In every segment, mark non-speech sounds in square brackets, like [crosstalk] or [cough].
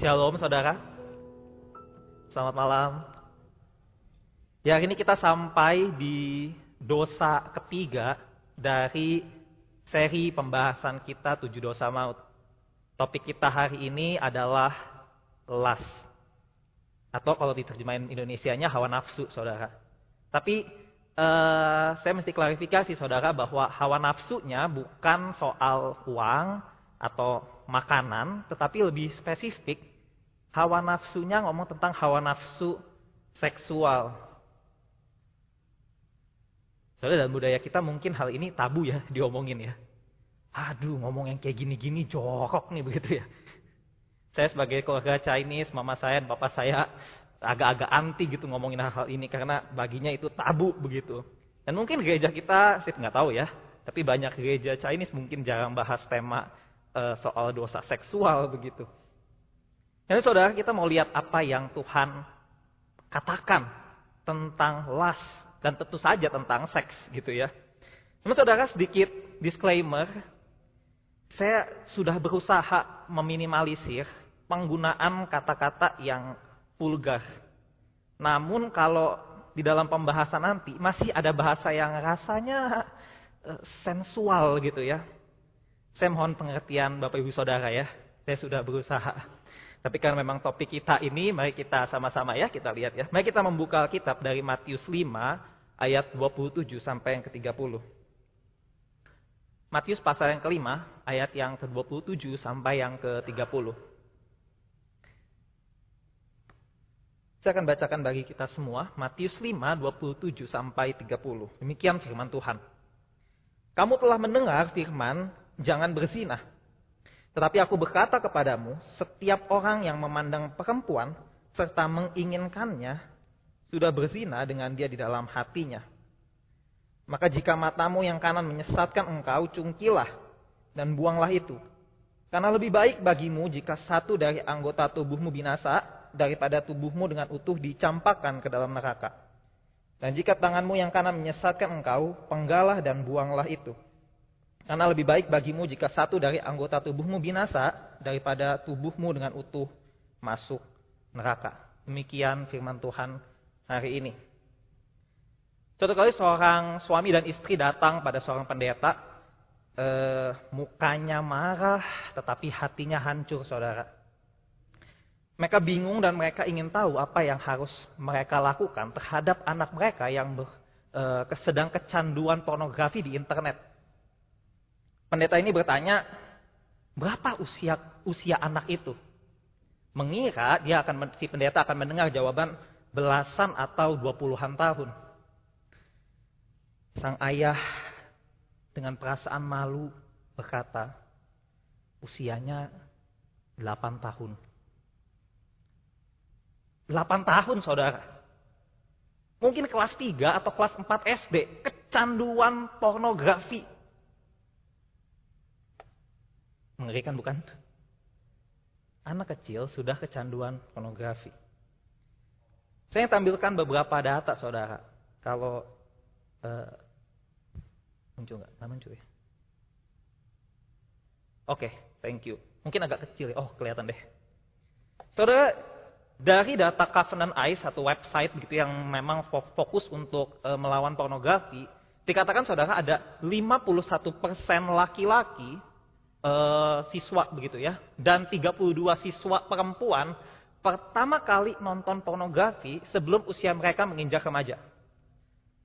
Shalom saudara. Selamat malam. Ya hari ini kita sampai di dosa ketiga dari seri pembahasan kita tujuh dosa maut. Topik kita hari ini adalah las. Atau kalau diterjemahin Indonesianya hawa nafsu saudara. Tapi eh, saya mesti klarifikasi saudara bahwa hawa nafsunya bukan soal uang atau makanan, tetapi lebih spesifik hawa nafsunya ngomong tentang hawa nafsu seksual. Soalnya dalam budaya kita mungkin hal ini tabu ya [laughs] diomongin ya. Aduh ngomong yang kayak gini-gini jorok nih begitu ya. Saya sebagai keluarga Chinese, mama saya dan papa saya agak-agak anti gitu ngomongin hal-hal ini karena baginya itu tabu begitu. Dan mungkin gereja kita, saya nggak tahu ya, tapi banyak gereja Chinese mungkin jarang bahas tema uh, soal dosa seksual begitu. Jadi saudara kita mau lihat apa yang Tuhan katakan tentang las dan tentu saja tentang seks gitu ya. Namun saudara sedikit disclaimer, saya sudah berusaha meminimalisir penggunaan kata-kata yang vulgar. Namun kalau di dalam pembahasan nanti masih ada bahasa yang rasanya uh, sensual gitu ya. Saya mohon pengertian Bapak Ibu Saudara ya. Saya sudah berusaha. Tapi karena memang topik kita ini, mari kita sama-sama ya kita lihat ya. Mari kita membuka kitab dari Matius 5 ayat 27 sampai yang ke-30. Matius pasal yang kelima, ayat yang ke-27 sampai yang ke-30. Saya akan bacakan bagi kita semua, Matius 5, 27 sampai 30. Demikian firman Tuhan. Kamu telah mendengar firman jangan berzina. Tetapi aku berkata kepadamu, setiap orang yang memandang perempuan serta menginginkannya sudah berzina dengan dia di dalam hatinya. Maka jika matamu yang kanan menyesatkan engkau, cungkilah dan buanglah itu. Karena lebih baik bagimu jika satu dari anggota tubuhmu binasa daripada tubuhmu dengan utuh dicampakkan ke dalam neraka. Dan jika tanganmu yang kanan menyesatkan engkau, penggalah dan buanglah itu. Karena lebih baik bagimu jika satu dari anggota tubuhmu binasa daripada tubuhmu dengan utuh masuk neraka. Demikian firman Tuhan hari ini. Suatu kali seorang suami dan istri datang pada seorang pendeta, eh, mukanya marah tetapi hatinya hancur saudara. Mereka bingung dan mereka ingin tahu apa yang harus mereka lakukan terhadap anak mereka yang ber, eh, sedang kecanduan pornografi di internet. Pendeta ini bertanya, berapa usia usia anak itu? Mengira dia akan si pendeta akan mendengar jawaban belasan atau dua puluhan tahun. Sang ayah dengan perasaan malu berkata, usianya delapan tahun. Delapan tahun saudara. Mungkin kelas tiga atau kelas empat SD. Kecanduan pornografi. Mengerikan bukan? Anak kecil sudah kecanduan pornografi. Saya tampilkan beberapa data saudara. Kalau uh, muncul nggak? Nggak muncul ya? Oke, okay, thank you. Mungkin agak kecil ya. Oh, kelihatan deh. Saudara, dari data Covenant Eyes, satu website gitu yang memang fokus untuk uh, melawan pornografi, dikatakan saudara ada 51% laki-laki uh, siswa begitu ya dan 32 siswa perempuan pertama kali nonton pornografi sebelum usia mereka menginjak remaja.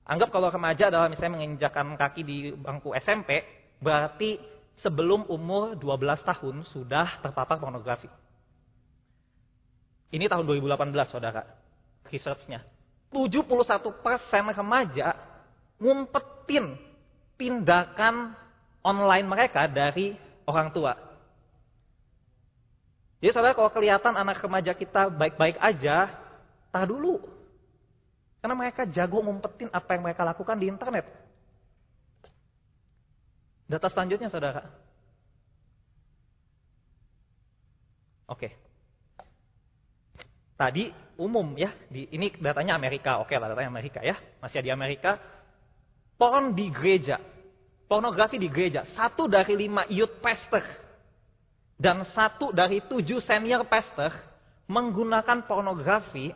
Anggap kalau remaja adalah misalnya menginjakkan kaki di bangku SMP, berarti sebelum umur 12 tahun sudah terpapar pornografi. Ini tahun 2018 saudara, researchnya. 71% remaja ngumpetin tindakan online mereka dari orang tua. Jadi saudara kalau kelihatan anak remaja kita baik-baik aja, tahan dulu. Karena mereka jago ngumpetin apa yang mereka lakukan di internet. Data selanjutnya saudara. Oke. Tadi umum ya, di, ini datanya Amerika, oke lah datanya Amerika ya, masih di Amerika. Porn di gereja, pornografi di gereja. Satu dari lima youth pastor Dan satu dari tujuh senior pastor menggunakan pornografi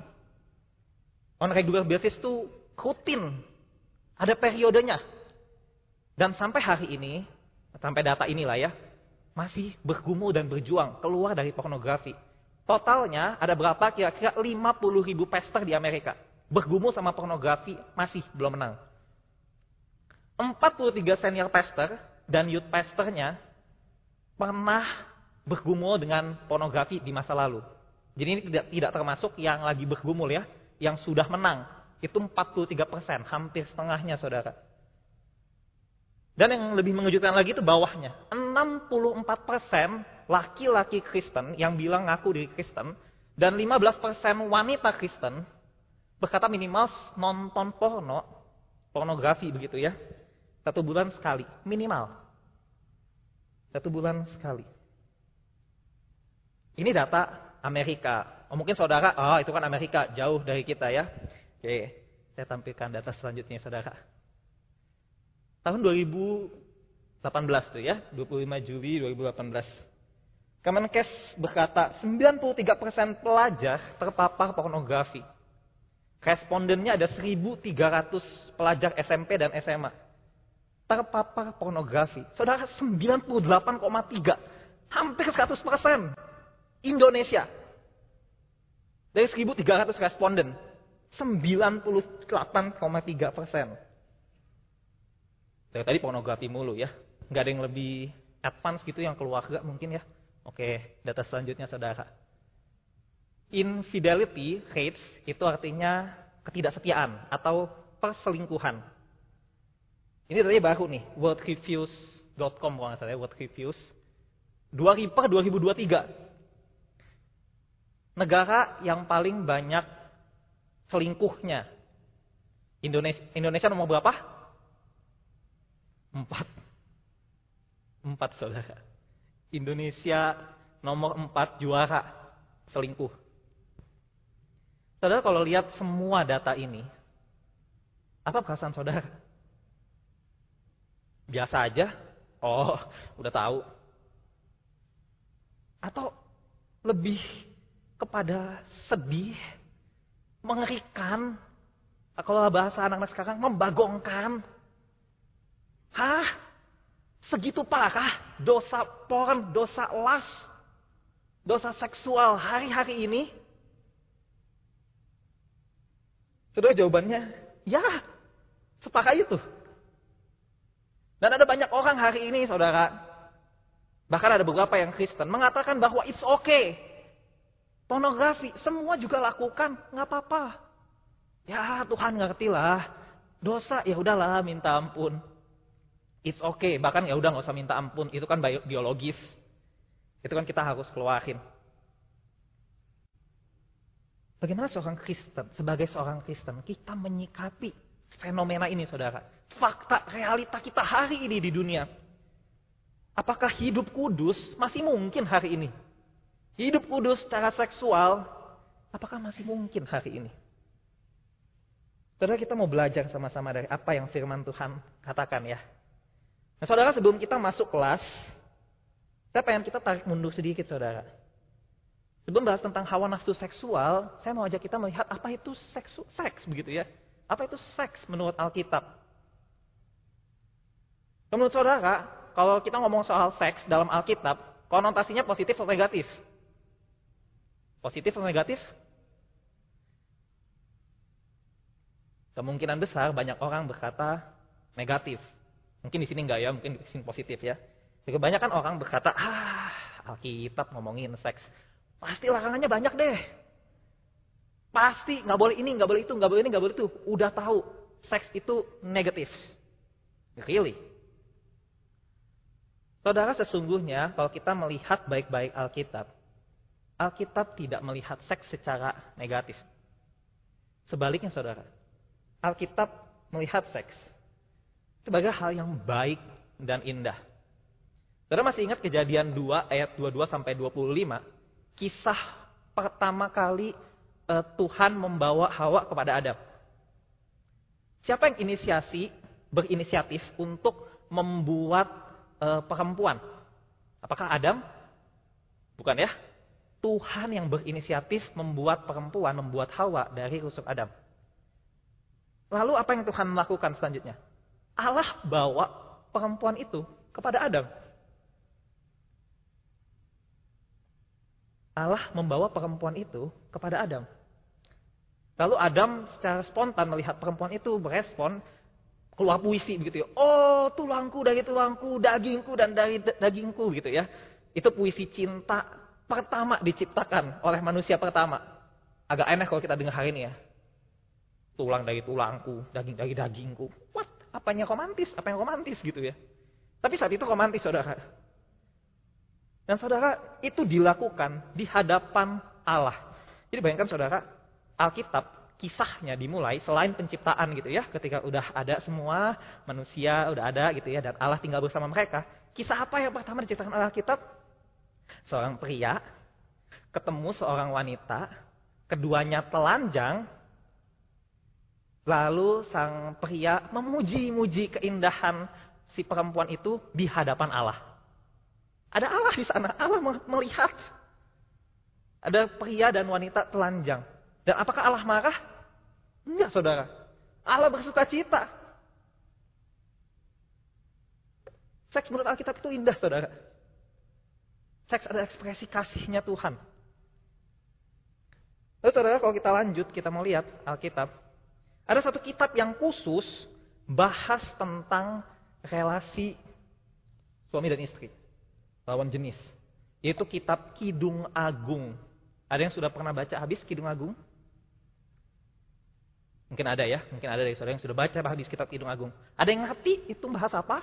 on regular basis itu rutin. Ada periodenya. Dan sampai hari ini, sampai data inilah ya, masih bergumul dan berjuang keluar dari pornografi. Totalnya ada berapa? Kira-kira 50 ribu pastor di Amerika. Bergumul sama pornografi masih belum menang. 43 senior pastor dan youth pastornya pernah bergumul dengan pornografi di masa lalu. Jadi ini tidak, tidak termasuk yang lagi bergumul ya, yang sudah menang. Itu 43 persen, hampir setengahnya saudara. Dan yang lebih mengejutkan lagi itu bawahnya. 64 persen laki-laki Kristen yang bilang ngaku diri Kristen. Dan 15 persen wanita Kristen berkata minimal nonton porno, pornografi begitu ya. Satu bulan sekali, minimal. Satu bulan sekali. Ini data Amerika. Oh, mungkin saudara, oh itu kan Amerika, jauh dari kita ya. Oke, saya tampilkan data selanjutnya saudara. Tahun 2018 tuh ya, 25 Juli 2018. Kemenkes berkata 93% pelajar terpapar pornografi. Respondennya ada 1.300 pelajar SMP dan SMA. Terpapar pornografi. Saudara 98,3. Hampir 100%. Indonesia. Dari 1.300 responden. 98,3 persen. Dari tadi pornografi mulu ya. Nggak ada yang lebih advance gitu yang keluarga mungkin ya. Oke, data selanjutnya saudara. Infidelity rates itu artinya ketidaksetiaan atau perselingkuhan. Ini tadi baru nih, worldreviews.com kalau nggak salah ya, World Reviews. 2000 per 2023. Negara yang paling banyak selingkuhnya. Indonesia, Indonesia nomor berapa? Empat. Empat saudara. Indonesia nomor empat juara selingkuh. Saudara kalau lihat semua data ini, apa perasaan saudara? Biasa aja? Oh, [laughs] udah tahu. Atau lebih kepada sedih, mengerikan, kalau bahasa anak-anak sekarang, membagongkan, Hah? Segitu parah dosa porn, dosa las, dosa seksual hari-hari ini? Saudara jawabannya, ya, separah itu. Dan ada banyak orang hari ini, saudara, bahkan ada beberapa yang Kristen, mengatakan bahwa it's okay. Pornografi, semua juga lakukan, nggak apa-apa. Ya Tuhan ngerti lah, dosa ya udahlah minta ampun. It's okay, bahkan ya udah nggak usah minta ampun, itu kan biologis. Itu kan kita harus keluarin. Bagaimana seorang Kristen, sebagai seorang Kristen, kita menyikapi fenomena ini saudara. Fakta, realita kita hari ini di dunia. Apakah hidup kudus masih mungkin hari ini? Hidup kudus secara seksual, apakah masih mungkin hari ini? Saudara kita mau belajar sama-sama dari apa yang firman Tuhan katakan ya. Nah saudara sebelum kita masuk kelas, saya pengen kita tarik mundur sedikit saudara. Sebelum bahas tentang hawa nafsu seksual, saya mau ajak kita melihat apa itu seksu, seks begitu ya. Apa itu seks menurut Alkitab? Menurut saudara, kalau kita ngomong soal seks dalam Alkitab, konotasinya positif atau negatif? Positif atau negatif? Kemungkinan besar banyak orang berkata negatif. Mungkin di sini enggak ya, mungkin di sini positif ya. Kebanyakan orang berkata, ah Alkitab ngomongin seks. Pasti larangannya banyak deh. Pasti nggak boleh ini, nggak boleh itu, nggak boleh ini, nggak boleh itu. Udah tahu seks itu negatif. Really? Saudara sesungguhnya kalau kita melihat baik-baik Alkitab, Alkitab tidak melihat seks secara negatif. Sebaliknya saudara, Alkitab melihat seks sebagai hal yang baik dan indah. Saudara masih ingat kejadian 2 ayat 22 sampai 25? Kisah pertama kali uh, Tuhan membawa Hawa kepada Adam. Siapa yang inisiasi, berinisiatif untuk membuat uh, perempuan? Apakah Adam? Bukan ya? Tuhan yang berinisiatif membuat perempuan, membuat Hawa dari rusuk Adam. Lalu apa yang Tuhan lakukan selanjutnya? Allah bawa perempuan itu kepada Adam. Allah membawa perempuan itu kepada Adam. Lalu Adam secara spontan melihat perempuan itu berespon, keluar puisi begitu ya. Oh, tulangku dari tulangku, dagingku dan dari dagingku gitu ya. Itu puisi cinta pertama diciptakan oleh manusia pertama. Agak aneh kalau kita dengar hari ini ya. Tulang dari tulangku, daging dari dagingku. What? Apanya romantis? Apa yang romantis gitu ya. Tapi saat itu romantis saudara. Dan saudara, itu dilakukan di hadapan Allah. Jadi bayangkan saudara, Alkitab kisahnya dimulai selain penciptaan gitu ya, ketika udah ada semua manusia udah ada gitu ya dan Allah tinggal bersama mereka. Kisah apa yang pertama diciptakan oleh Alkitab? Seorang pria ketemu seorang wanita, keduanya telanjang, lalu sang pria memuji-muji keindahan si perempuan itu di hadapan Allah. Ada Allah di sana, Allah melihat. Ada pria dan wanita telanjang. Dan apakah Allah marah? Enggak, saudara. Allah bersuka cita. Seks menurut Alkitab itu indah, saudara. Seks adalah ekspresi kasihnya Tuhan. Lalu saudara, kalau kita lanjut, kita mau lihat Alkitab. Ada satu kitab yang khusus bahas tentang relasi suami dan istri. Lawan jenis. Yaitu kitab Kidung Agung. Ada yang sudah pernah baca habis Kidung Agung? Mungkin ada ya, mungkin ada dari saudara yang sudah baca hadis kitab Kidung Agung. Ada yang ngerti itu bahas apa?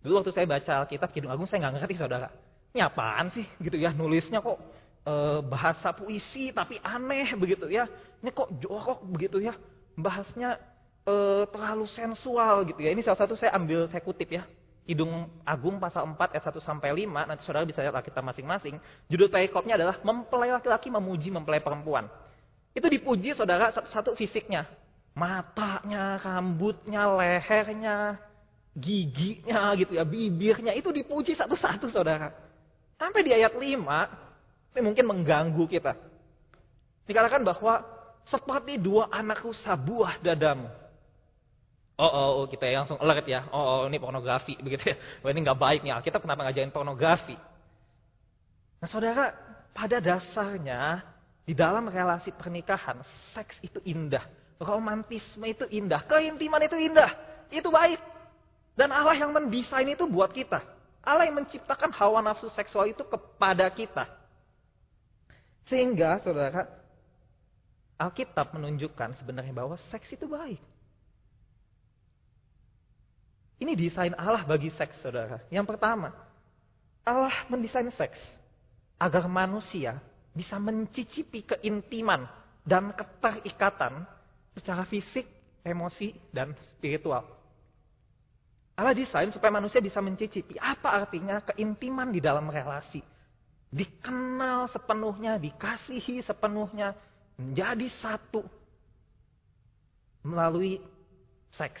Dulu waktu saya baca Alkitab Kidung Agung saya nggak ngerti saudara. Ini apaan sih gitu ya nulisnya kok e, bahasa puisi tapi aneh begitu ya. Ini kok jorok begitu ya. Bahasnya e, terlalu sensual gitu ya. Ini salah satu saya ambil saya kutip ya. Kidung Agung pasal 4 ayat 1 sampai 5 nanti saudara bisa lihat Alkitab masing-masing. Judul perikopnya adalah mempelai laki-laki memuji mempelai perempuan. Itu dipuji saudara satu-satu fisiknya. Matanya, rambutnya, lehernya, giginya gitu ya, bibirnya. Itu dipuji satu-satu saudara. Sampai di ayat 5, ini mungkin mengganggu kita. Dikatakan bahwa seperti dua anakku sabuah dadamu. Oh, oh, oh, kita langsung alert ya. Oh, oh, ini pornografi begitu ya. Oh, ini nggak baik nih. Kita kenapa ngajarin pornografi? Nah, saudara, pada dasarnya di dalam relasi pernikahan, seks itu indah. Romantisme itu indah. Keintiman itu indah. Itu baik. Dan Allah yang mendesain itu buat kita. Allah yang menciptakan hawa nafsu seksual itu kepada kita. Sehingga, saudara, Alkitab menunjukkan sebenarnya bahwa seks itu baik. Ini desain Allah bagi seks, saudara. Yang pertama, Allah mendesain seks agar manusia bisa mencicipi keintiman dan keterikatan secara fisik, emosi, dan spiritual. Allah desain supaya manusia bisa mencicipi apa artinya keintiman di dalam relasi. Dikenal sepenuhnya, dikasihi sepenuhnya, menjadi satu melalui seks.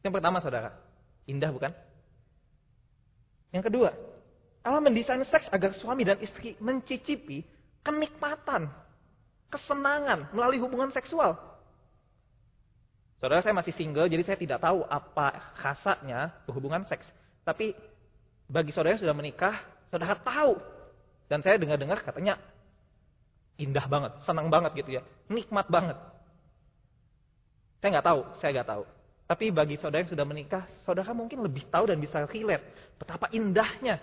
Yang pertama saudara, indah bukan? Yang kedua, Allah mendesain seks agar suami dan istri mencicipi kenikmatan, kesenangan melalui hubungan seksual. Saudara saya masih single, jadi saya tidak tahu apa khasatnya berhubungan seks. Tapi bagi saudara yang sudah menikah, saudara tahu. Dan saya dengar-dengar katanya indah banget, senang banget gitu ya. Nikmat banget. Saya nggak tahu, saya nggak tahu. Tapi bagi saudara yang sudah menikah, saudara mungkin lebih tahu dan bisa relate betapa indahnya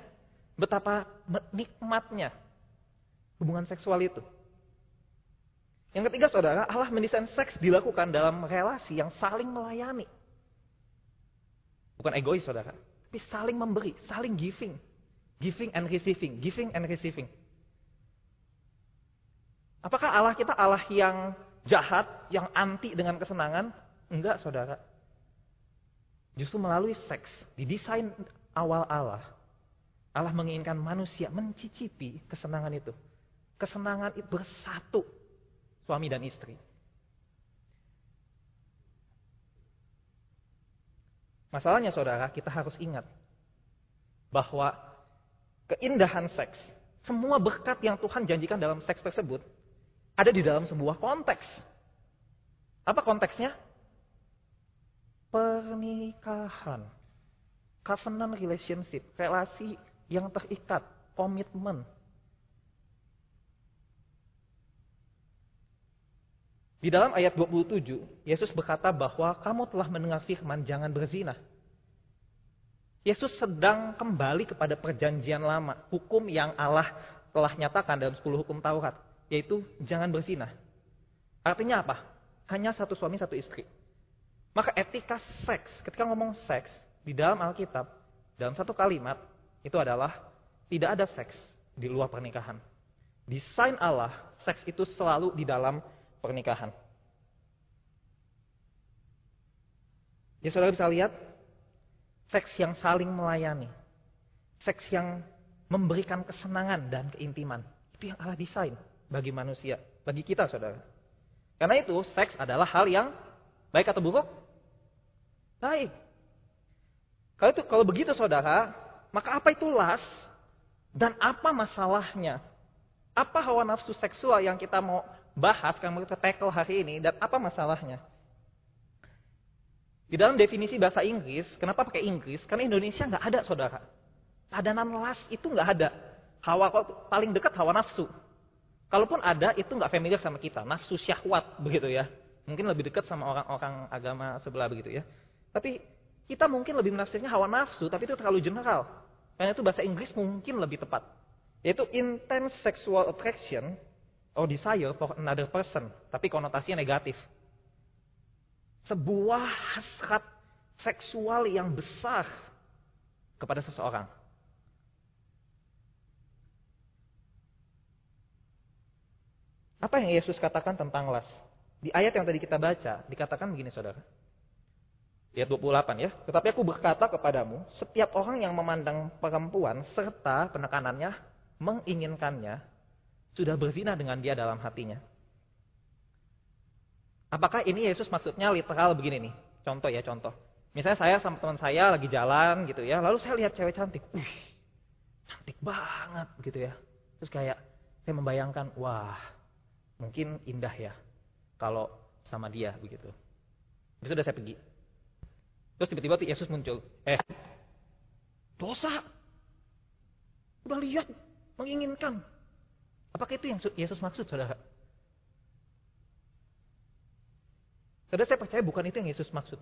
Betapa nikmatnya hubungan seksual itu. Yang ketiga saudara, Allah mendesain seks dilakukan dalam relasi yang saling melayani. Bukan egois saudara, tapi saling memberi, saling giving. Giving and receiving, giving and receiving. Apakah Allah kita Allah yang jahat, yang anti dengan kesenangan? Enggak saudara. Justru melalui seks, didesain awal Allah, Allah menginginkan manusia mencicipi kesenangan itu. Kesenangan itu bersatu suami dan istri. Masalahnya saudara, kita harus ingat bahwa keindahan seks, semua berkat yang Tuhan janjikan dalam seks tersebut ada di dalam sebuah konteks. Apa konteksnya? Pernikahan. Covenant relationship, relasi yang terikat, komitmen. Di dalam ayat 27, Yesus berkata bahwa kamu telah mendengar firman jangan berzina. Yesus sedang kembali kepada perjanjian lama, hukum yang Allah telah nyatakan dalam 10 hukum Taurat, yaitu jangan berzina. Artinya apa? Hanya satu suami, satu istri. Maka etika seks, ketika ngomong seks, di dalam Alkitab, dalam satu kalimat, itu adalah tidak ada seks di luar pernikahan. Desain Allah, seks itu selalu di dalam pernikahan. Ya saudara bisa lihat, seks yang saling melayani. Seks yang memberikan kesenangan dan keintiman. Itu yang Allah desain bagi manusia, bagi kita saudara. Karena itu, seks adalah hal yang baik atau buruk? Baik. Kalau itu kalau begitu saudara, maka apa itu las dan apa masalahnya? Apa hawa nafsu seksual yang kita mau bahas, mau kita tackle hari ini dan apa masalahnya? Di dalam definisi bahasa Inggris, kenapa pakai Inggris? Karena Indonesia nggak ada saudara. Padanan las itu nggak ada. Hawa paling dekat hawa nafsu. Kalaupun ada, itu nggak familiar sama kita. Nafsu syahwat begitu ya. Mungkin lebih dekat sama orang-orang agama sebelah begitu ya. Tapi kita mungkin lebih menafsirnya hawa nafsu, tapi itu terlalu general. Karena itu bahasa Inggris mungkin lebih tepat. Yaitu intense sexual attraction or desire for another person. Tapi konotasinya negatif. Sebuah hasrat seksual yang besar kepada seseorang. Apa yang Yesus katakan tentang las? Di ayat yang tadi kita baca, dikatakan begini saudara. Ayat 28 ya. Tetapi aku berkata kepadamu, setiap orang yang memandang perempuan serta penekanannya, menginginkannya, sudah berzina dengan dia dalam hatinya. Apakah ini Yesus maksudnya literal begini nih? Contoh ya, contoh. Misalnya saya sama teman saya lagi jalan gitu ya, lalu saya lihat cewek cantik. Wih, cantik banget gitu ya. Terus kayak saya membayangkan, wah, mungkin indah ya kalau sama dia begitu. Bisa udah saya pergi. Terus tiba-tiba Yesus muncul. Eh, dosa. Udah lihat, menginginkan. Apakah itu yang Yesus maksud, saudara? Saudara, saya percaya bukan itu yang Yesus maksud.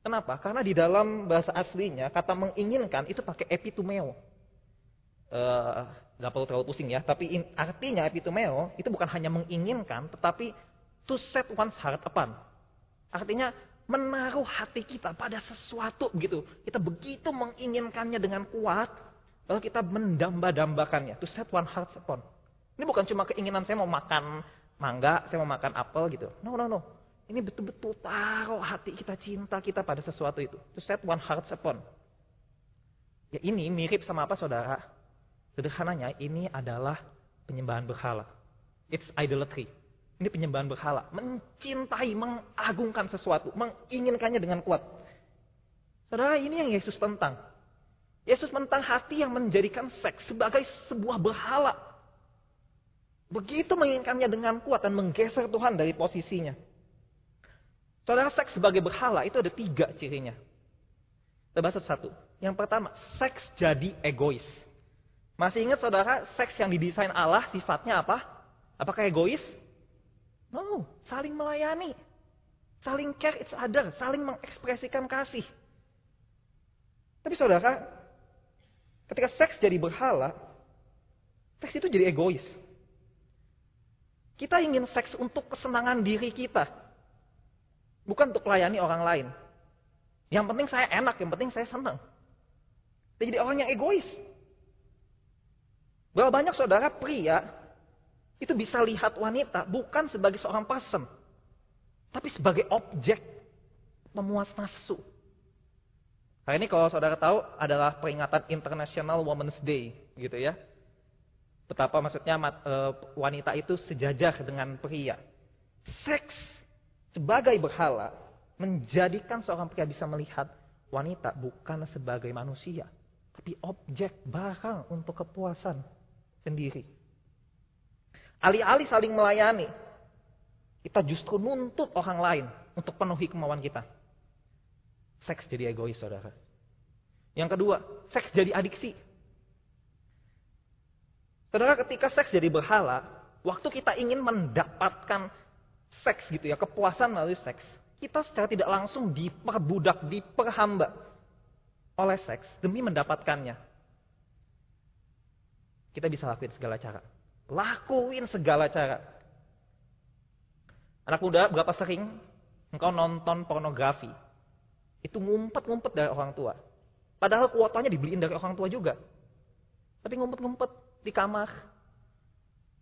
Kenapa? Karena di dalam bahasa aslinya, kata menginginkan itu pakai epitumeo. Uh, gak perlu terlalu pusing ya, tapi in, artinya epitumeo itu bukan hanya menginginkan, tetapi to set one's heart upon. Artinya menaruh hati kita pada sesuatu begitu. Kita begitu menginginkannya dengan kuat, lalu kita mendamba-dambakannya. To set one heart upon. Ini bukan cuma keinginan saya mau makan mangga, saya mau makan apel gitu. No, no, no. Ini betul-betul taruh hati kita, cinta kita pada sesuatu itu. To set one heart upon. Ya ini mirip sama apa saudara? Sederhananya ini adalah penyembahan berhala. It's idolatry. Ini penyembahan berhala. Mencintai, mengagungkan sesuatu. Menginginkannya dengan kuat. Saudara, ini yang Yesus tentang. Yesus tentang hati yang menjadikan seks sebagai sebuah berhala. Begitu menginginkannya dengan kuat dan menggeser Tuhan dari posisinya. Saudara, seks sebagai berhala itu ada tiga cirinya. Kita bahas satu. Yang pertama, seks jadi egois. Masih ingat saudara, seks yang didesain Allah sifatnya apa? Apakah egois? No, saling melayani. Saling care each other, saling mengekspresikan kasih. Tapi saudara, ketika seks jadi berhala, seks itu jadi egois. Kita ingin seks untuk kesenangan diri kita. Bukan untuk melayani orang lain. Yang penting saya enak, yang penting saya senang. Kita jadi orang yang egois. Berapa banyak saudara pria itu bisa lihat wanita bukan sebagai seorang person, tapi sebagai objek memuas nafsu. Hari ini kalau saudara tahu adalah peringatan International Women's Day, gitu ya. Betapa maksudnya e, wanita itu sejajar dengan pria. Seks sebagai berhala menjadikan seorang pria bisa melihat wanita bukan sebagai manusia, tapi objek barang untuk kepuasan sendiri. Alih-alih saling melayani, kita justru nuntut orang lain untuk penuhi kemauan kita. Seks jadi egois, saudara. Yang kedua, seks jadi adiksi. Saudara, ketika seks jadi berhala, waktu kita ingin mendapatkan seks gitu ya, kepuasan melalui seks, kita secara tidak langsung diperbudak, diperhamba oleh seks demi mendapatkannya. Kita bisa lakuin segala cara. Lakuin segala cara. Anak muda, berapa sering engkau nonton pornografi? Itu ngumpet-ngumpet dari orang tua. Padahal kuotanya dibeliin dari orang tua juga. Tapi ngumpet-ngumpet di kamar.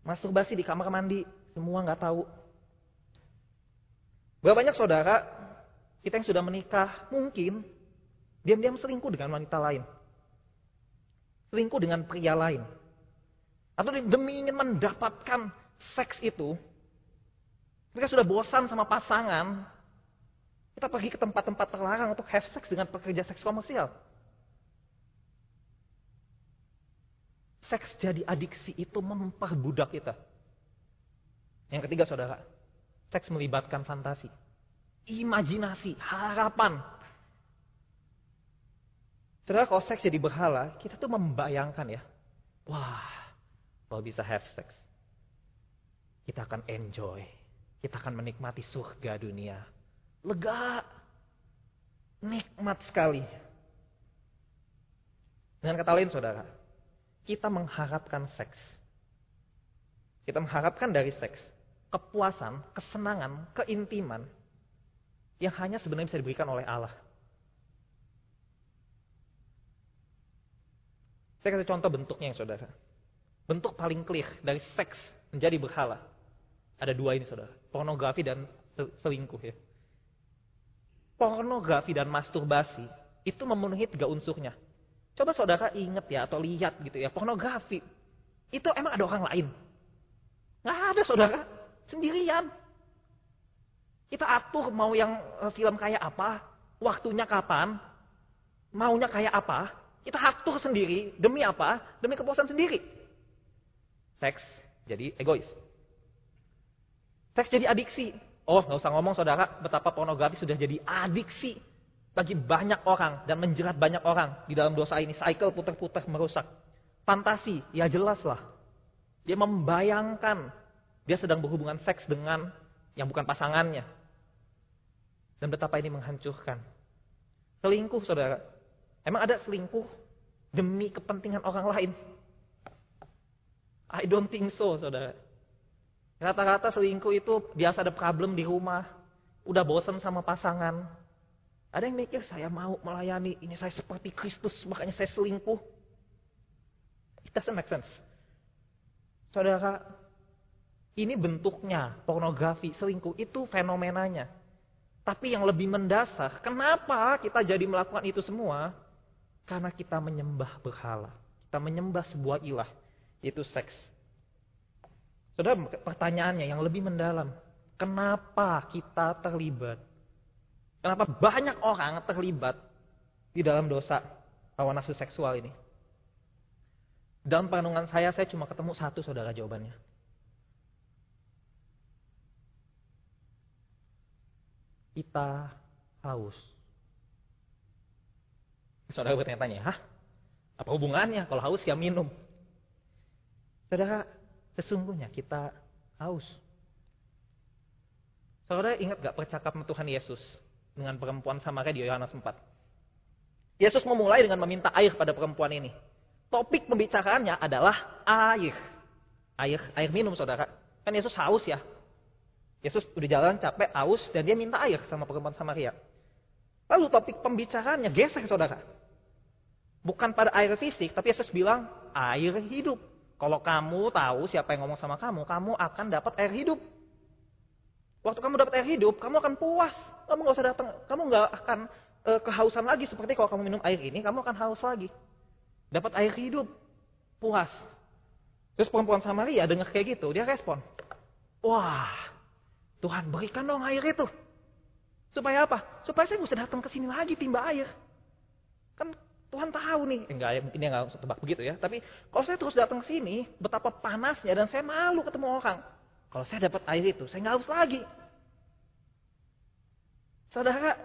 Masturbasi di kamar mandi. Semua nggak tahu. Berapa banyak saudara kita yang sudah menikah mungkin diam-diam selingkuh dengan wanita lain. Selingkuh dengan pria lain. Atau demi ingin mendapatkan seks itu, ketika sudah bosan sama pasangan, kita pergi ke tempat-tempat terlarang untuk have sex dengan pekerja seks komersial. Seks jadi adiksi itu memperbudak kita. Yang ketiga saudara, seks melibatkan fantasi. Imajinasi, harapan. Saudara kalau seks jadi berhala, kita tuh membayangkan ya. Wah, kalau bisa have sex. Kita akan enjoy. Kita akan menikmati surga dunia. Lega. Nikmat sekali. Dengan kata lain saudara. Kita mengharapkan seks. Kita mengharapkan dari seks. Kepuasan, kesenangan, keintiman. Yang hanya sebenarnya bisa diberikan oleh Allah. Saya kasih contoh bentuknya yang saudara. Bentuk paling clear dari seks menjadi berhala. Ada dua ini saudara. Pornografi dan selingkuh ya. Pornografi dan masturbasi itu memenuhi tiga unsurnya. Coba saudara ingat ya atau lihat gitu ya. Pornografi. Itu emang ada orang lain. Nggak ada saudara. Sendirian. Kita atur mau yang eh, film kayak apa. Waktunya kapan. Maunya kayak apa. Kita atur sendiri. Demi apa? Demi kepuasan sendiri. Seks jadi egois. Seks jadi adiksi. Oh, nggak usah ngomong saudara, betapa pornografi sudah jadi adiksi bagi banyak orang dan menjerat banyak orang di dalam dosa ini. Cycle putar-putar merusak. Fantasi, ya jelas lah. Dia membayangkan dia sedang berhubungan seks dengan yang bukan pasangannya. Dan betapa ini menghancurkan. Selingkuh, saudara. Emang ada selingkuh demi kepentingan orang lain? I don't think so, saudara. Rata-rata selingkuh itu biasa ada problem di rumah. Udah bosan sama pasangan. Ada yang mikir, saya mau melayani, ini saya seperti Kristus, makanya saya selingkuh. It doesn't make sense. Saudara, ini bentuknya, pornografi, selingkuh, itu fenomenanya. Tapi yang lebih mendasar, kenapa kita jadi melakukan itu semua? Karena kita menyembah berhala. Kita menyembah sebuah ilah itu seks. Saudara, pertanyaannya yang lebih mendalam. Kenapa kita terlibat? Kenapa banyak orang terlibat di dalam dosa hawa nafsu seksual ini? Dalam perenungan saya, saya cuma ketemu satu saudara jawabannya. Kita haus. Saudara bertanya-tanya, hah? Apa hubungannya? Kalau haus ya minum. Saudara, sesungguhnya kita haus. Saudara ingat gak percakapan Tuhan Yesus dengan perempuan Samaria di Yohanes 4? Yesus memulai dengan meminta air pada perempuan ini. Topik pembicaraannya adalah air. Air, air minum saudara. Kan Yesus haus ya. Yesus udah jalan capek, haus, dan dia minta air sama perempuan Samaria. Lalu topik pembicaraannya geser saudara. Bukan pada air fisik, tapi Yesus bilang air hidup. Kalau kamu tahu siapa yang ngomong sama kamu, kamu akan dapat air hidup. Waktu kamu dapat air hidup, kamu akan puas. Kamu nggak usah datang, kamu nggak akan e, kehausan lagi seperti kalau kamu minum air ini, kamu akan haus lagi. Dapat air hidup, puas. Terus perempuan Samaria dengar kayak gitu, dia respon, wah, Tuhan berikan dong air itu. Supaya apa? Supaya saya bisa datang ke sini lagi timba air. Kan Tuhan tahu nih, eh, enggak ya, mungkin dia nggak tebak begitu ya. Tapi kalau saya terus datang ke sini, betapa panasnya dan saya malu ketemu orang. Kalau saya dapat air itu, saya nggak haus lagi. Saudara,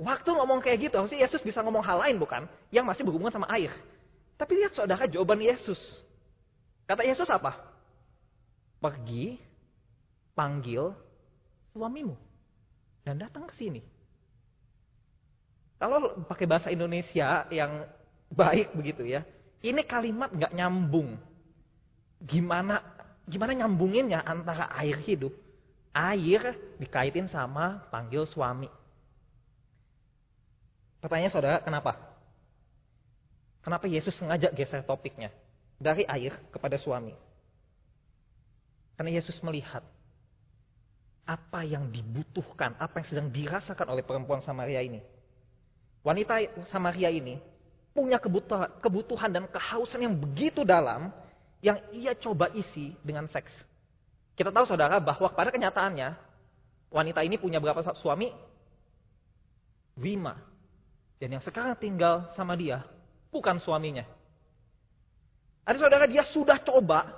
waktu ngomong kayak gitu, harusnya Yesus bisa ngomong hal lain bukan? Yang masih berhubungan sama air. Tapi lihat saudara jawaban Yesus. Kata Yesus apa? Pergi, panggil suamimu. Dan datang ke sini. Kalau pakai bahasa Indonesia yang baik begitu ya, ini kalimat nggak nyambung. Gimana gimana nyambunginnya antara air hidup, air dikaitin sama panggil suami. Pertanyaan saudara, kenapa? Kenapa Yesus sengaja geser topiknya dari air kepada suami? Karena Yesus melihat apa yang dibutuhkan, apa yang sedang dirasakan oleh perempuan Samaria ini. Wanita Samaria ini punya kebutuhan, dan kehausan yang begitu dalam yang ia coba isi dengan seks. Kita tahu saudara bahwa pada kenyataannya wanita ini punya berapa suami? Lima. Dan yang sekarang tinggal sama dia bukan suaminya. Ada saudara dia sudah coba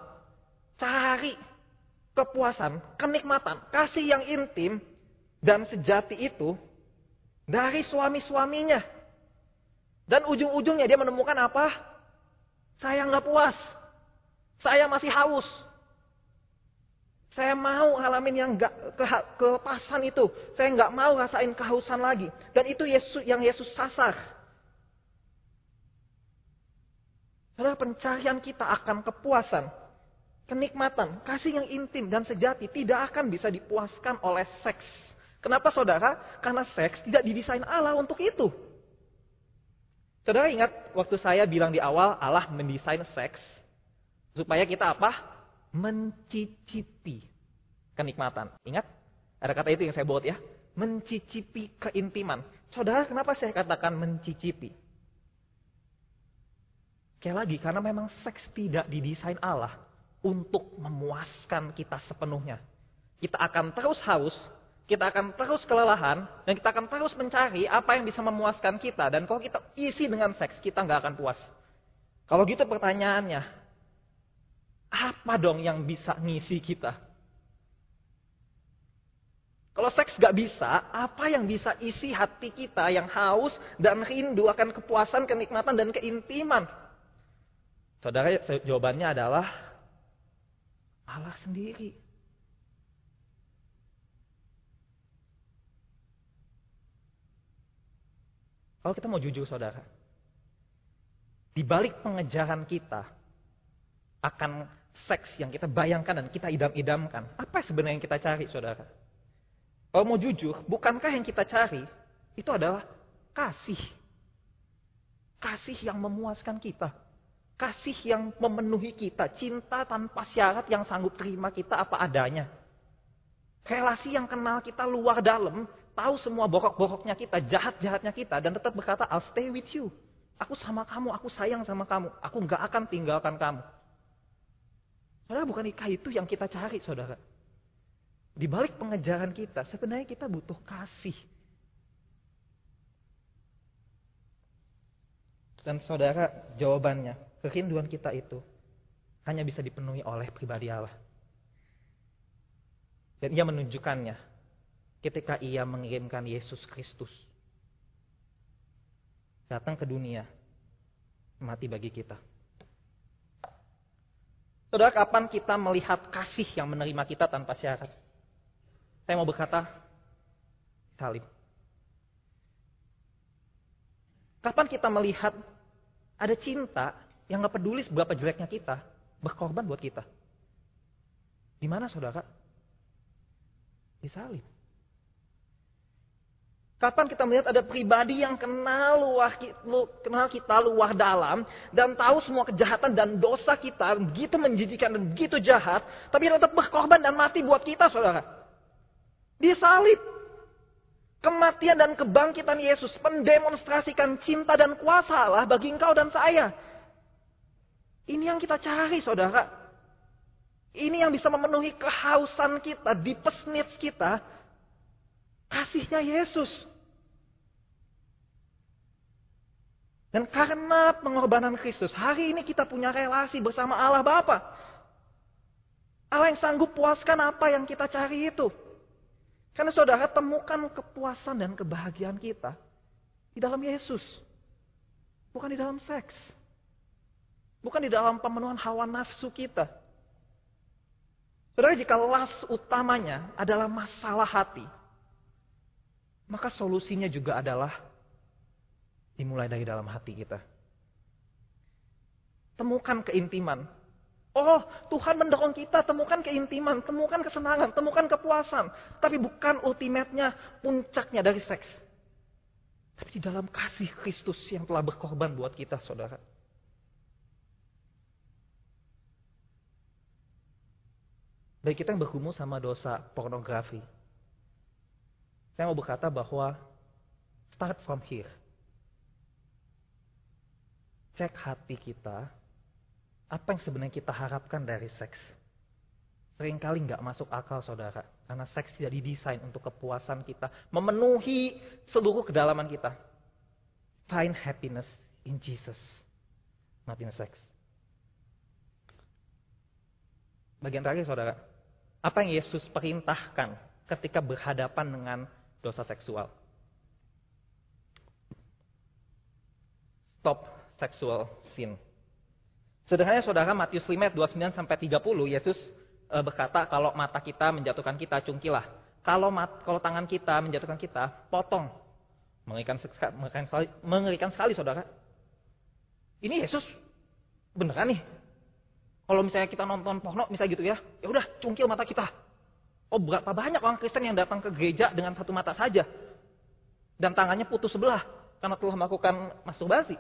cari kepuasan, kenikmatan, kasih yang intim dan sejati itu dari suami-suaminya. Dan ujung-ujungnya dia menemukan apa? Saya nggak puas. Saya masih haus. Saya mau ngalamin yang gak ke, kepasan itu. Saya nggak mau rasain kehausan lagi. Dan itu Yesus yang Yesus sasar. Saudara pencarian kita akan kepuasan, kenikmatan, kasih yang intim dan sejati tidak akan bisa dipuaskan oleh seks Kenapa saudara? Karena seks tidak didesain Allah untuk itu. Saudara ingat waktu saya bilang di awal Allah mendesain seks supaya kita apa? Mencicipi kenikmatan. Ingat? Ada kata itu yang saya buat ya. Mencicipi keintiman. Saudara, kenapa saya katakan mencicipi? Sekali lagi, karena memang seks tidak didesain Allah untuk memuaskan kita sepenuhnya. Kita akan terus haus kita akan terus kelelahan dan kita akan terus mencari apa yang bisa memuaskan kita. Dan kalau kita isi dengan seks, kita nggak akan puas. Kalau gitu pertanyaannya, apa dong yang bisa ngisi kita? Kalau seks nggak bisa, apa yang bisa isi hati kita yang haus dan rindu akan kepuasan, kenikmatan, dan keintiman? Saudara, jawabannya adalah Allah sendiri. Kalau kita mau jujur saudara, di balik pengejaran kita akan seks yang kita bayangkan dan kita idam-idamkan, apa sebenarnya yang kita cari saudara? Kalau mau jujur, bukankah yang kita cari itu adalah kasih. Kasih yang memuaskan kita. Kasih yang memenuhi kita. Cinta tanpa syarat yang sanggup terima kita apa adanya. Relasi yang kenal kita luar dalam tahu semua borok-boroknya kita, jahat-jahatnya kita, dan tetap berkata, I'll stay with you. Aku sama kamu, aku sayang sama kamu. Aku nggak akan tinggalkan kamu. Saudara, bukan nikah itu yang kita cari, saudara. Di balik pengejaran kita, sebenarnya kita butuh kasih. Dan saudara, jawabannya, kerinduan kita itu hanya bisa dipenuhi oleh pribadi Allah. Dan ia menunjukkannya ketika ia mengirimkan Yesus Kristus datang ke dunia mati bagi kita. Saudara, kapan kita melihat kasih yang menerima kita tanpa syarat? Saya mau berkata, salib. Kapan kita melihat ada cinta yang gak peduli seberapa jeleknya kita, berkorban buat kita? Di mana saudara? Di salib. Kapan kita melihat ada pribadi yang kenal luah, kenal kita luah dalam dan tahu semua kejahatan dan dosa kita begitu menjijikan dan begitu jahat, tapi tetap berkorban dan mati buat kita, saudara. Disalib. Kematian dan kebangkitan Yesus mendemonstrasikan cinta dan kuasa Allah bagi engkau dan saya. Ini yang kita cari, saudara. Ini yang bisa memenuhi kehausan kita, di pesnit kita, Kasihnya Yesus. Dan karena pengorbanan Kristus, hari ini kita punya relasi bersama Allah Bapa. Allah yang sanggup puaskan apa yang kita cari itu. Karena saudara temukan kepuasan dan kebahagiaan kita di dalam Yesus. Bukan di dalam seks. Bukan di dalam pemenuhan hawa nafsu kita. Saudara, jika las utamanya adalah masalah hati, maka solusinya juga adalah dimulai dari dalam hati kita. Temukan keintiman. Oh, Tuhan mendorong kita temukan keintiman, temukan kesenangan, temukan kepuasan. Tapi bukan ultimate-nya, puncaknya dari seks. Tapi di dalam kasih Kristus yang telah berkorban buat kita, saudara. Bagi kita yang bergumul sama dosa pornografi. Saya mau berkata bahwa start from here cek hati kita, apa yang sebenarnya kita harapkan dari seks. Seringkali nggak masuk akal saudara, karena seks tidak didesain untuk kepuasan kita, memenuhi seluruh kedalaman kita. Find happiness in Jesus, not in sex. Bagian terakhir saudara, apa yang Yesus perintahkan ketika berhadapan dengan dosa seksual? Stop sexual sin. Sederhananya saudara Matius 5 ayat 29 sampai 30 Yesus e, berkata kalau mata kita menjatuhkan kita cungkilah. Kalau mat, kalau tangan kita menjatuhkan kita potong. Mengerikan, mengerikan sekali, mengerikan sekali saudara. Ini Yesus beneran nih. Kalau misalnya kita nonton porno misalnya gitu ya, ya udah cungkil mata kita. Oh berapa banyak orang Kristen yang datang ke gereja dengan satu mata saja. Dan tangannya putus sebelah karena telah melakukan masturbasi.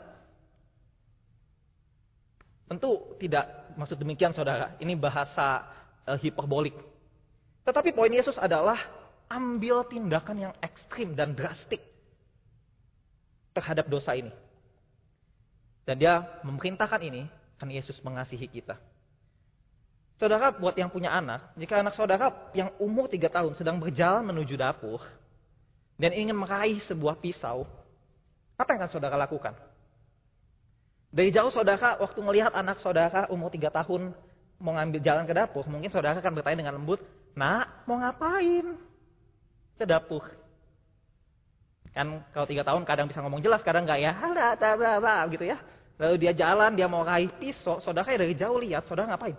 Tentu tidak maksud demikian saudara, ini bahasa uh, hiperbolik. Tetapi poin Yesus adalah ambil tindakan yang ekstrim dan drastik terhadap dosa ini. Dan dia memerintahkan ini karena Yesus mengasihi kita. Saudara buat yang punya anak, jika anak saudara yang umur tiga tahun sedang berjalan menuju dapur dan ingin meraih sebuah pisau, apa yang akan saudara lakukan? Dari jauh saudara, waktu melihat anak saudara umur 3 tahun mau ngambil jalan ke dapur, mungkin saudara akan bertanya dengan lembut, nak mau ngapain ke dapur? Kan kalau tiga tahun kadang bisa ngomong jelas, kadang nggak ya, gitu ya. Lalu dia jalan, dia mau raih pisau, saudara dari jauh lihat, saudara ngapain?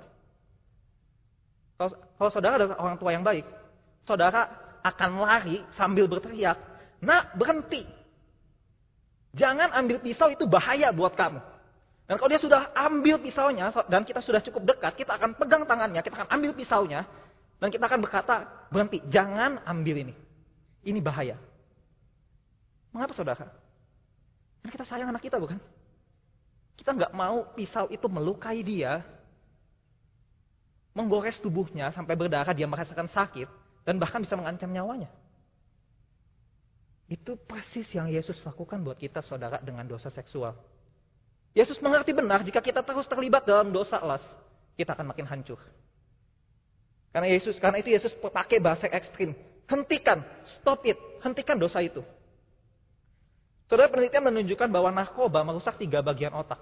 Kalau, kalau saudara adalah orang tua yang baik, saudara akan lari sambil berteriak, nak berhenti. Jangan ambil pisau itu bahaya buat kamu. Dan kalau dia sudah ambil pisaunya dan kita sudah cukup dekat, kita akan pegang tangannya, kita akan ambil pisaunya dan kita akan berkata, berhenti, jangan ambil ini. Ini bahaya. Mengapa saudara? Karena kita sayang anak kita bukan? Kita nggak mau pisau itu melukai dia, menggores tubuhnya sampai berdarah, dia merasakan sakit, dan bahkan bisa mengancam nyawanya. Itu persis yang Yesus lakukan buat kita saudara dengan dosa seksual. Yesus mengerti benar jika kita terus terlibat dalam dosa las, kita akan makin hancur. Karena Yesus, karena itu Yesus pakai bahasa ekstrim. Hentikan, stop it, hentikan dosa itu. Saudara penelitian menunjukkan bahwa narkoba merusak tiga bagian otak.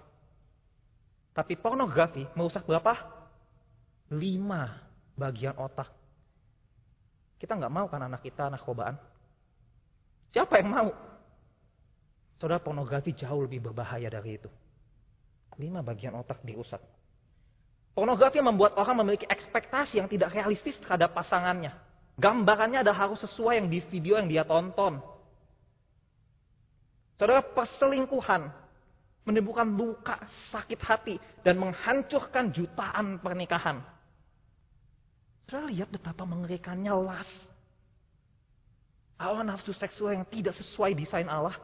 Tapi pornografi merusak berapa? Lima bagian otak. Kita nggak mau kan anak kita narkobaan? Siapa yang mau? Saudara pornografi jauh lebih berbahaya dari itu. Lima bagian otak dirusak. Pornografi membuat orang memiliki ekspektasi yang tidak realistis terhadap pasangannya. Gambarannya ada harus sesuai yang di video yang dia tonton. Saudara, perselingkuhan menimbulkan luka, sakit hati, dan menghancurkan jutaan pernikahan. Saudara lihat betapa mengerikannya las. Allah nafsu seksual yang tidak sesuai desain Allah.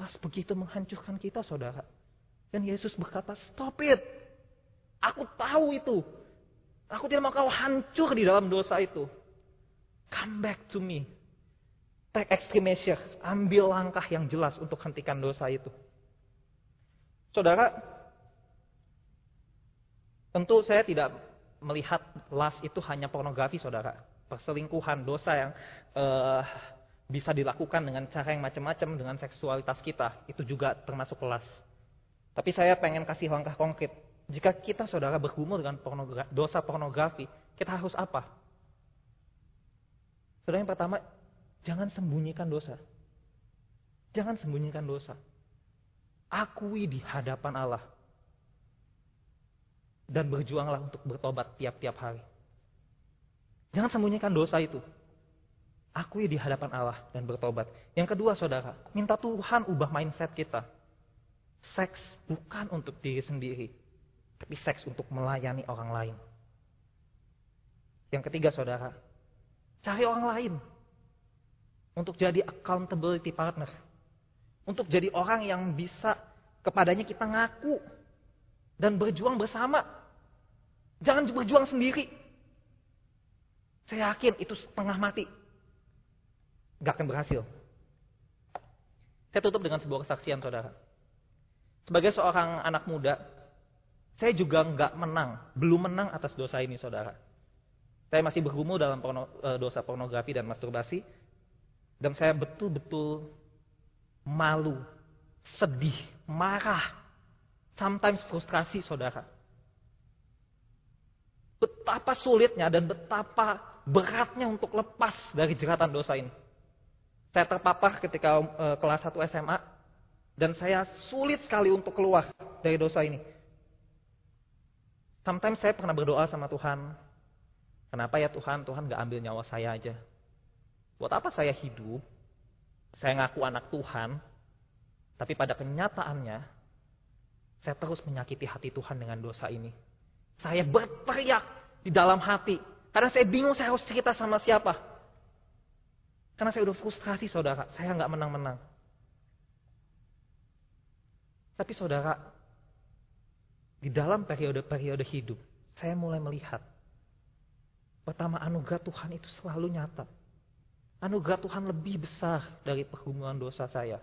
Pas begitu menghancurkan kita saudara. Dan Yesus berkata, stop it. Aku tahu itu. Aku tidak mau kau hancur di dalam dosa itu. Come back to me. Take extreme measure. Ambil langkah yang jelas untuk hentikan dosa itu. Saudara, tentu saya tidak melihat las itu hanya pornografi saudara. Perselingkuhan, dosa yang uh, bisa dilakukan dengan cara yang macam-macam dengan seksualitas kita. Itu juga termasuk kelas. Tapi saya pengen kasih langkah konkret. Jika kita saudara bergumul dengan pornogra dosa pornografi, kita harus apa? Saudara yang pertama, jangan sembunyikan dosa. Jangan sembunyikan dosa. Akui di hadapan Allah. Dan berjuanglah untuk bertobat tiap-tiap hari. Jangan sembunyikan dosa itu. Akui di hadapan Allah dan bertobat. Yang kedua saudara, minta Tuhan ubah mindset kita. Seks bukan untuk diri sendiri, tapi seks untuk melayani orang lain. Yang ketiga saudara, cari orang lain untuk jadi accountability partner. Untuk jadi orang yang bisa kepadanya kita ngaku dan berjuang bersama. Jangan berjuang sendiri. Saya yakin itu setengah mati. Gak akan berhasil. Saya tutup dengan sebuah kesaksian saudara. Sebagai seorang anak muda, saya juga nggak menang, belum menang atas dosa ini, saudara. Saya masih bergumul dalam porno, e, dosa pornografi dan masturbasi, dan saya betul-betul malu, sedih, marah, sometimes frustrasi, saudara. Betapa sulitnya dan betapa beratnya untuk lepas dari jeratan dosa ini. Saya terpapar ketika e, kelas 1 SMA, dan saya sulit sekali untuk keluar dari dosa ini. Sometimes saya pernah berdoa sama Tuhan. Kenapa ya Tuhan, Tuhan gak ambil nyawa saya aja. Buat apa saya hidup? Saya ngaku anak Tuhan. Tapi pada kenyataannya, saya terus menyakiti hati Tuhan dengan dosa ini. Saya berteriak di dalam hati. Karena saya bingung saya harus cerita sama siapa. Karena saya udah frustrasi saudara. Saya nggak menang-menang. Tapi saudara, di dalam periode-periode hidup, saya mulai melihat pertama anugerah Tuhan itu selalu nyata. Anugerah Tuhan lebih besar dari pergumulan dosa saya.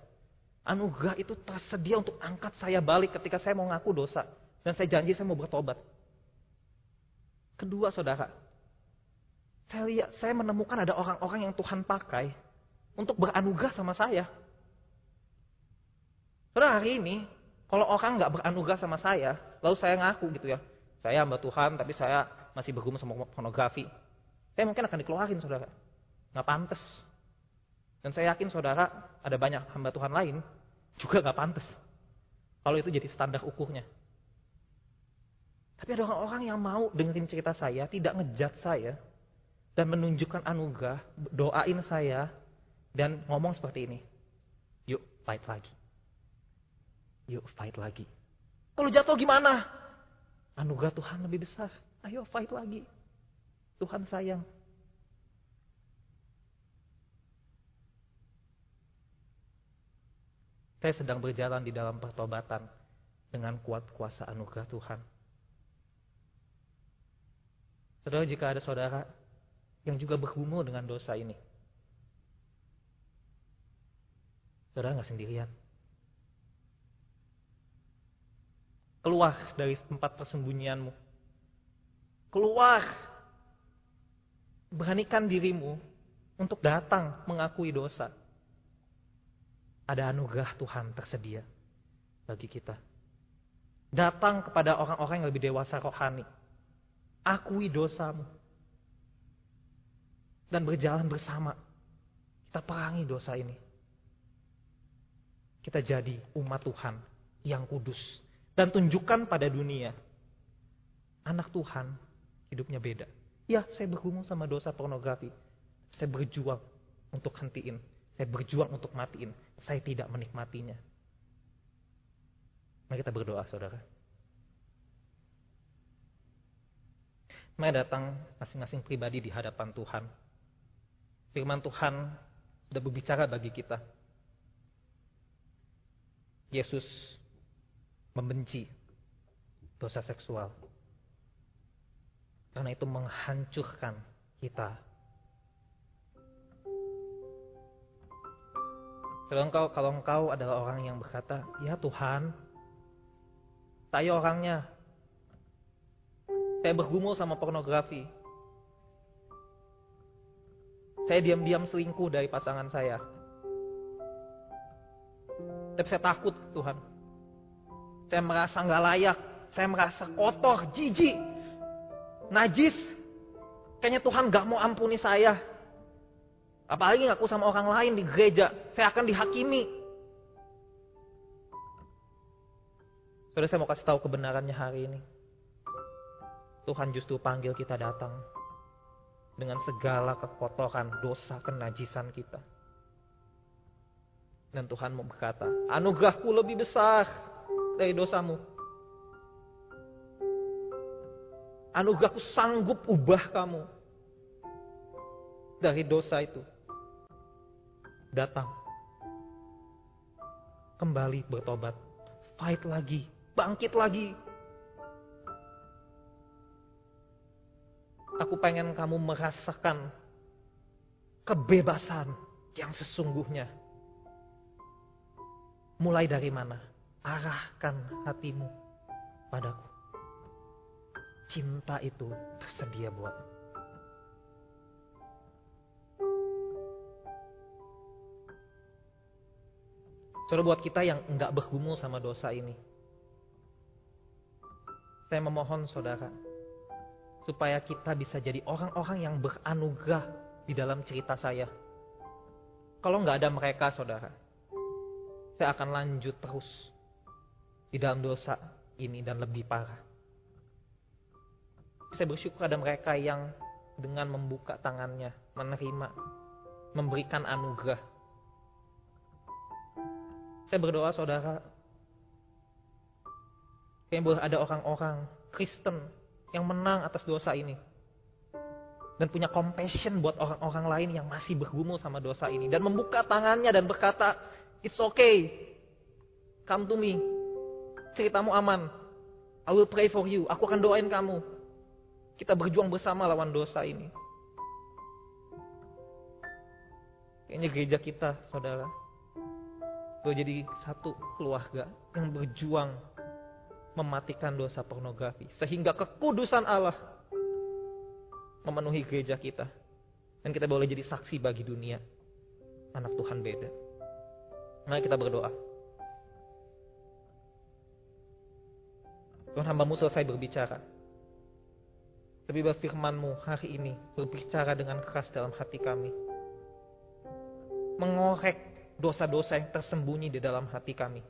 Anugerah itu tersedia untuk angkat saya balik ketika saya mau ngaku dosa. Dan saya janji saya mau bertobat. Kedua saudara, saya lihat, saya menemukan ada orang-orang yang Tuhan pakai untuk beranugerah sama saya. Saudara hari ini, kalau orang nggak beranugerah sama saya, lalu saya ngaku gitu ya, saya hamba Tuhan tapi saya masih bergumul sama pornografi, saya mungkin akan dikeluarin saudara. Nggak pantas. Dan saya yakin saudara ada banyak hamba Tuhan lain juga nggak pantas. Kalau itu jadi standar ukurnya. Tapi ada orang-orang yang mau dengerin cerita saya, tidak ngejat saya, dan menunjukkan anugerah, doain saya, dan ngomong seperti ini. Yuk, fight lagi. Yuk fight lagi. Kalau jatuh gimana? Anugerah Tuhan lebih besar. Ayo fight lagi. Tuhan sayang. Saya sedang berjalan di dalam pertobatan dengan kuat kuasa anugerah Tuhan. Saudara, jika ada saudara yang juga bergumul dengan dosa ini, saudara nggak sendirian. Keluar dari tempat persembunyianmu. Keluar. Beranikan dirimu untuk datang mengakui dosa. Ada anugerah Tuhan tersedia bagi kita. Datang kepada orang-orang yang lebih dewasa rohani. Akui dosamu. Dan berjalan bersama. Kita perangi dosa ini. Kita jadi umat Tuhan yang kudus dan tunjukkan pada dunia. Anak Tuhan hidupnya beda. Ya, saya bergumul sama dosa pornografi. Saya berjuang untuk hentiin. Saya berjuang untuk matiin. Saya tidak menikmatinya. Mari kita berdoa, saudara. Mari datang masing-masing pribadi di hadapan Tuhan. Firman Tuhan sudah berbicara bagi kita. Yesus membenci dosa seksual. Karena itu menghancurkan kita. Kalau engkau, kalau engkau adalah orang yang berkata, ya Tuhan, saya orangnya. Saya bergumul sama pornografi. Saya diam-diam selingkuh dari pasangan saya. Tapi saya takut Tuhan. Saya merasa nggak layak. Saya merasa kotor, jijik, najis. Kayaknya Tuhan gak mau ampuni saya. Apalagi ngaku sama orang lain di gereja. Saya akan dihakimi. Saudara saya mau kasih tahu kebenarannya hari ini. Tuhan justru panggil kita datang dengan segala kekotoran, dosa, kenajisan kita. Dan Tuhan mau berkata, anugerahku lebih besar dari dosamu. Anugerahku sanggup ubah kamu dari dosa itu. Datang. Kembali bertobat. Fight lagi. Bangkit lagi. Aku pengen kamu merasakan kebebasan yang sesungguhnya. Mulai dari mana? Arahkan hatimu padaku. Cinta itu tersedia buatmu. Saudara buat kita yang enggak bergumul sama dosa ini. Saya memohon saudara, supaya kita bisa jadi orang-orang yang beranugerah di dalam cerita saya. Kalau nggak ada mereka, saudara, saya akan lanjut terus di dalam dosa ini dan lebih parah. Saya bersyukur ada mereka yang dengan membuka tangannya, menerima, memberikan anugerah. Saya berdoa saudara, kayak boleh ada orang-orang Kristen yang menang atas dosa ini. Dan punya compassion buat orang-orang lain yang masih bergumul sama dosa ini. Dan membuka tangannya dan berkata, it's okay. Come to me. Ceritamu aman. I will pray for you. Aku akan doain kamu. Kita berjuang bersama lawan dosa ini. Kayaknya gereja kita, saudara. Itu jadi satu keluarga yang berjuang mematikan dosa pornografi. Sehingga kekudusan Allah memenuhi gereja kita. Dan kita boleh jadi saksi bagi dunia. Anak Tuhan beda. Mari kita berdoa. Tuhan hambamu selesai berbicara. Tapi firmanmu hari ini berbicara dengan keras dalam hati kami. Mengorek dosa-dosa yang tersembunyi di dalam hati kami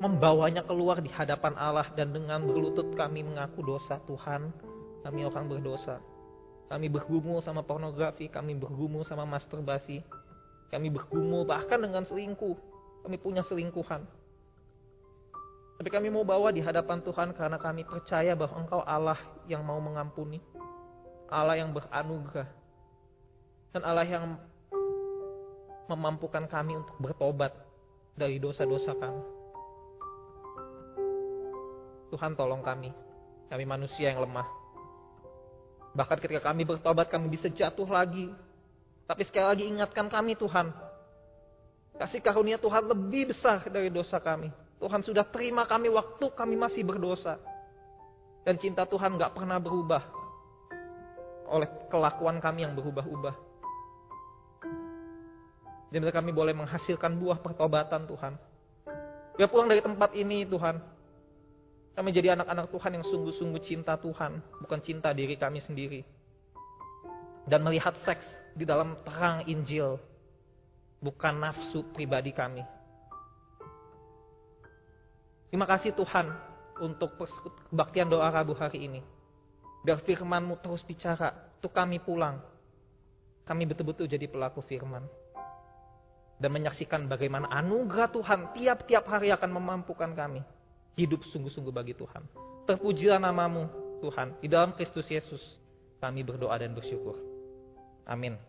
membawanya keluar di hadapan Allah dan dengan berlutut kami mengaku dosa Tuhan, kami orang berdosa. Kami bergumul sama pornografi, kami bergumul sama masturbasi, kami bergumul bahkan dengan selingkuh. Kami punya selingkuhan. Tapi kami mau bawa di hadapan Tuhan karena kami percaya bahwa Engkau Allah yang mau mengampuni. Allah yang beranugerah. Dan Allah yang memampukan kami untuk bertobat dari dosa-dosa kami. Tuhan tolong kami. Kami manusia yang lemah. Bahkan ketika kami bertobat kami bisa jatuh lagi. Tapi sekali lagi ingatkan kami Tuhan. Kasih karunia Tuhan lebih besar dari dosa kami. Tuhan sudah terima kami waktu kami masih berdosa. Dan cinta Tuhan gak pernah berubah. Oleh kelakuan kami yang berubah-ubah. Dan kami boleh menghasilkan buah pertobatan Tuhan. Biar pulang dari tempat ini Tuhan. Kami jadi anak-anak Tuhan yang sungguh-sungguh cinta Tuhan, bukan cinta diri kami sendiri. Dan melihat seks di dalam terang Injil, bukan nafsu pribadi kami. Terima kasih Tuhan untuk kebaktian doa Rabu hari ini. Biar firman-Mu terus bicara, untuk kami pulang. Kami betul-betul jadi pelaku firman. Dan menyaksikan bagaimana anugerah Tuhan tiap-tiap hari akan memampukan kami hidup sungguh-sungguh bagi Tuhan. Terpujilah namamu Tuhan. Di dalam Kristus Yesus kami berdoa dan bersyukur. Amin.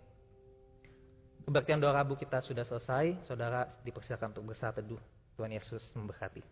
Kebaktian doa Rabu kita sudah selesai. Saudara dipersilakan untuk bersatu teduh. Tuhan Yesus memberkati.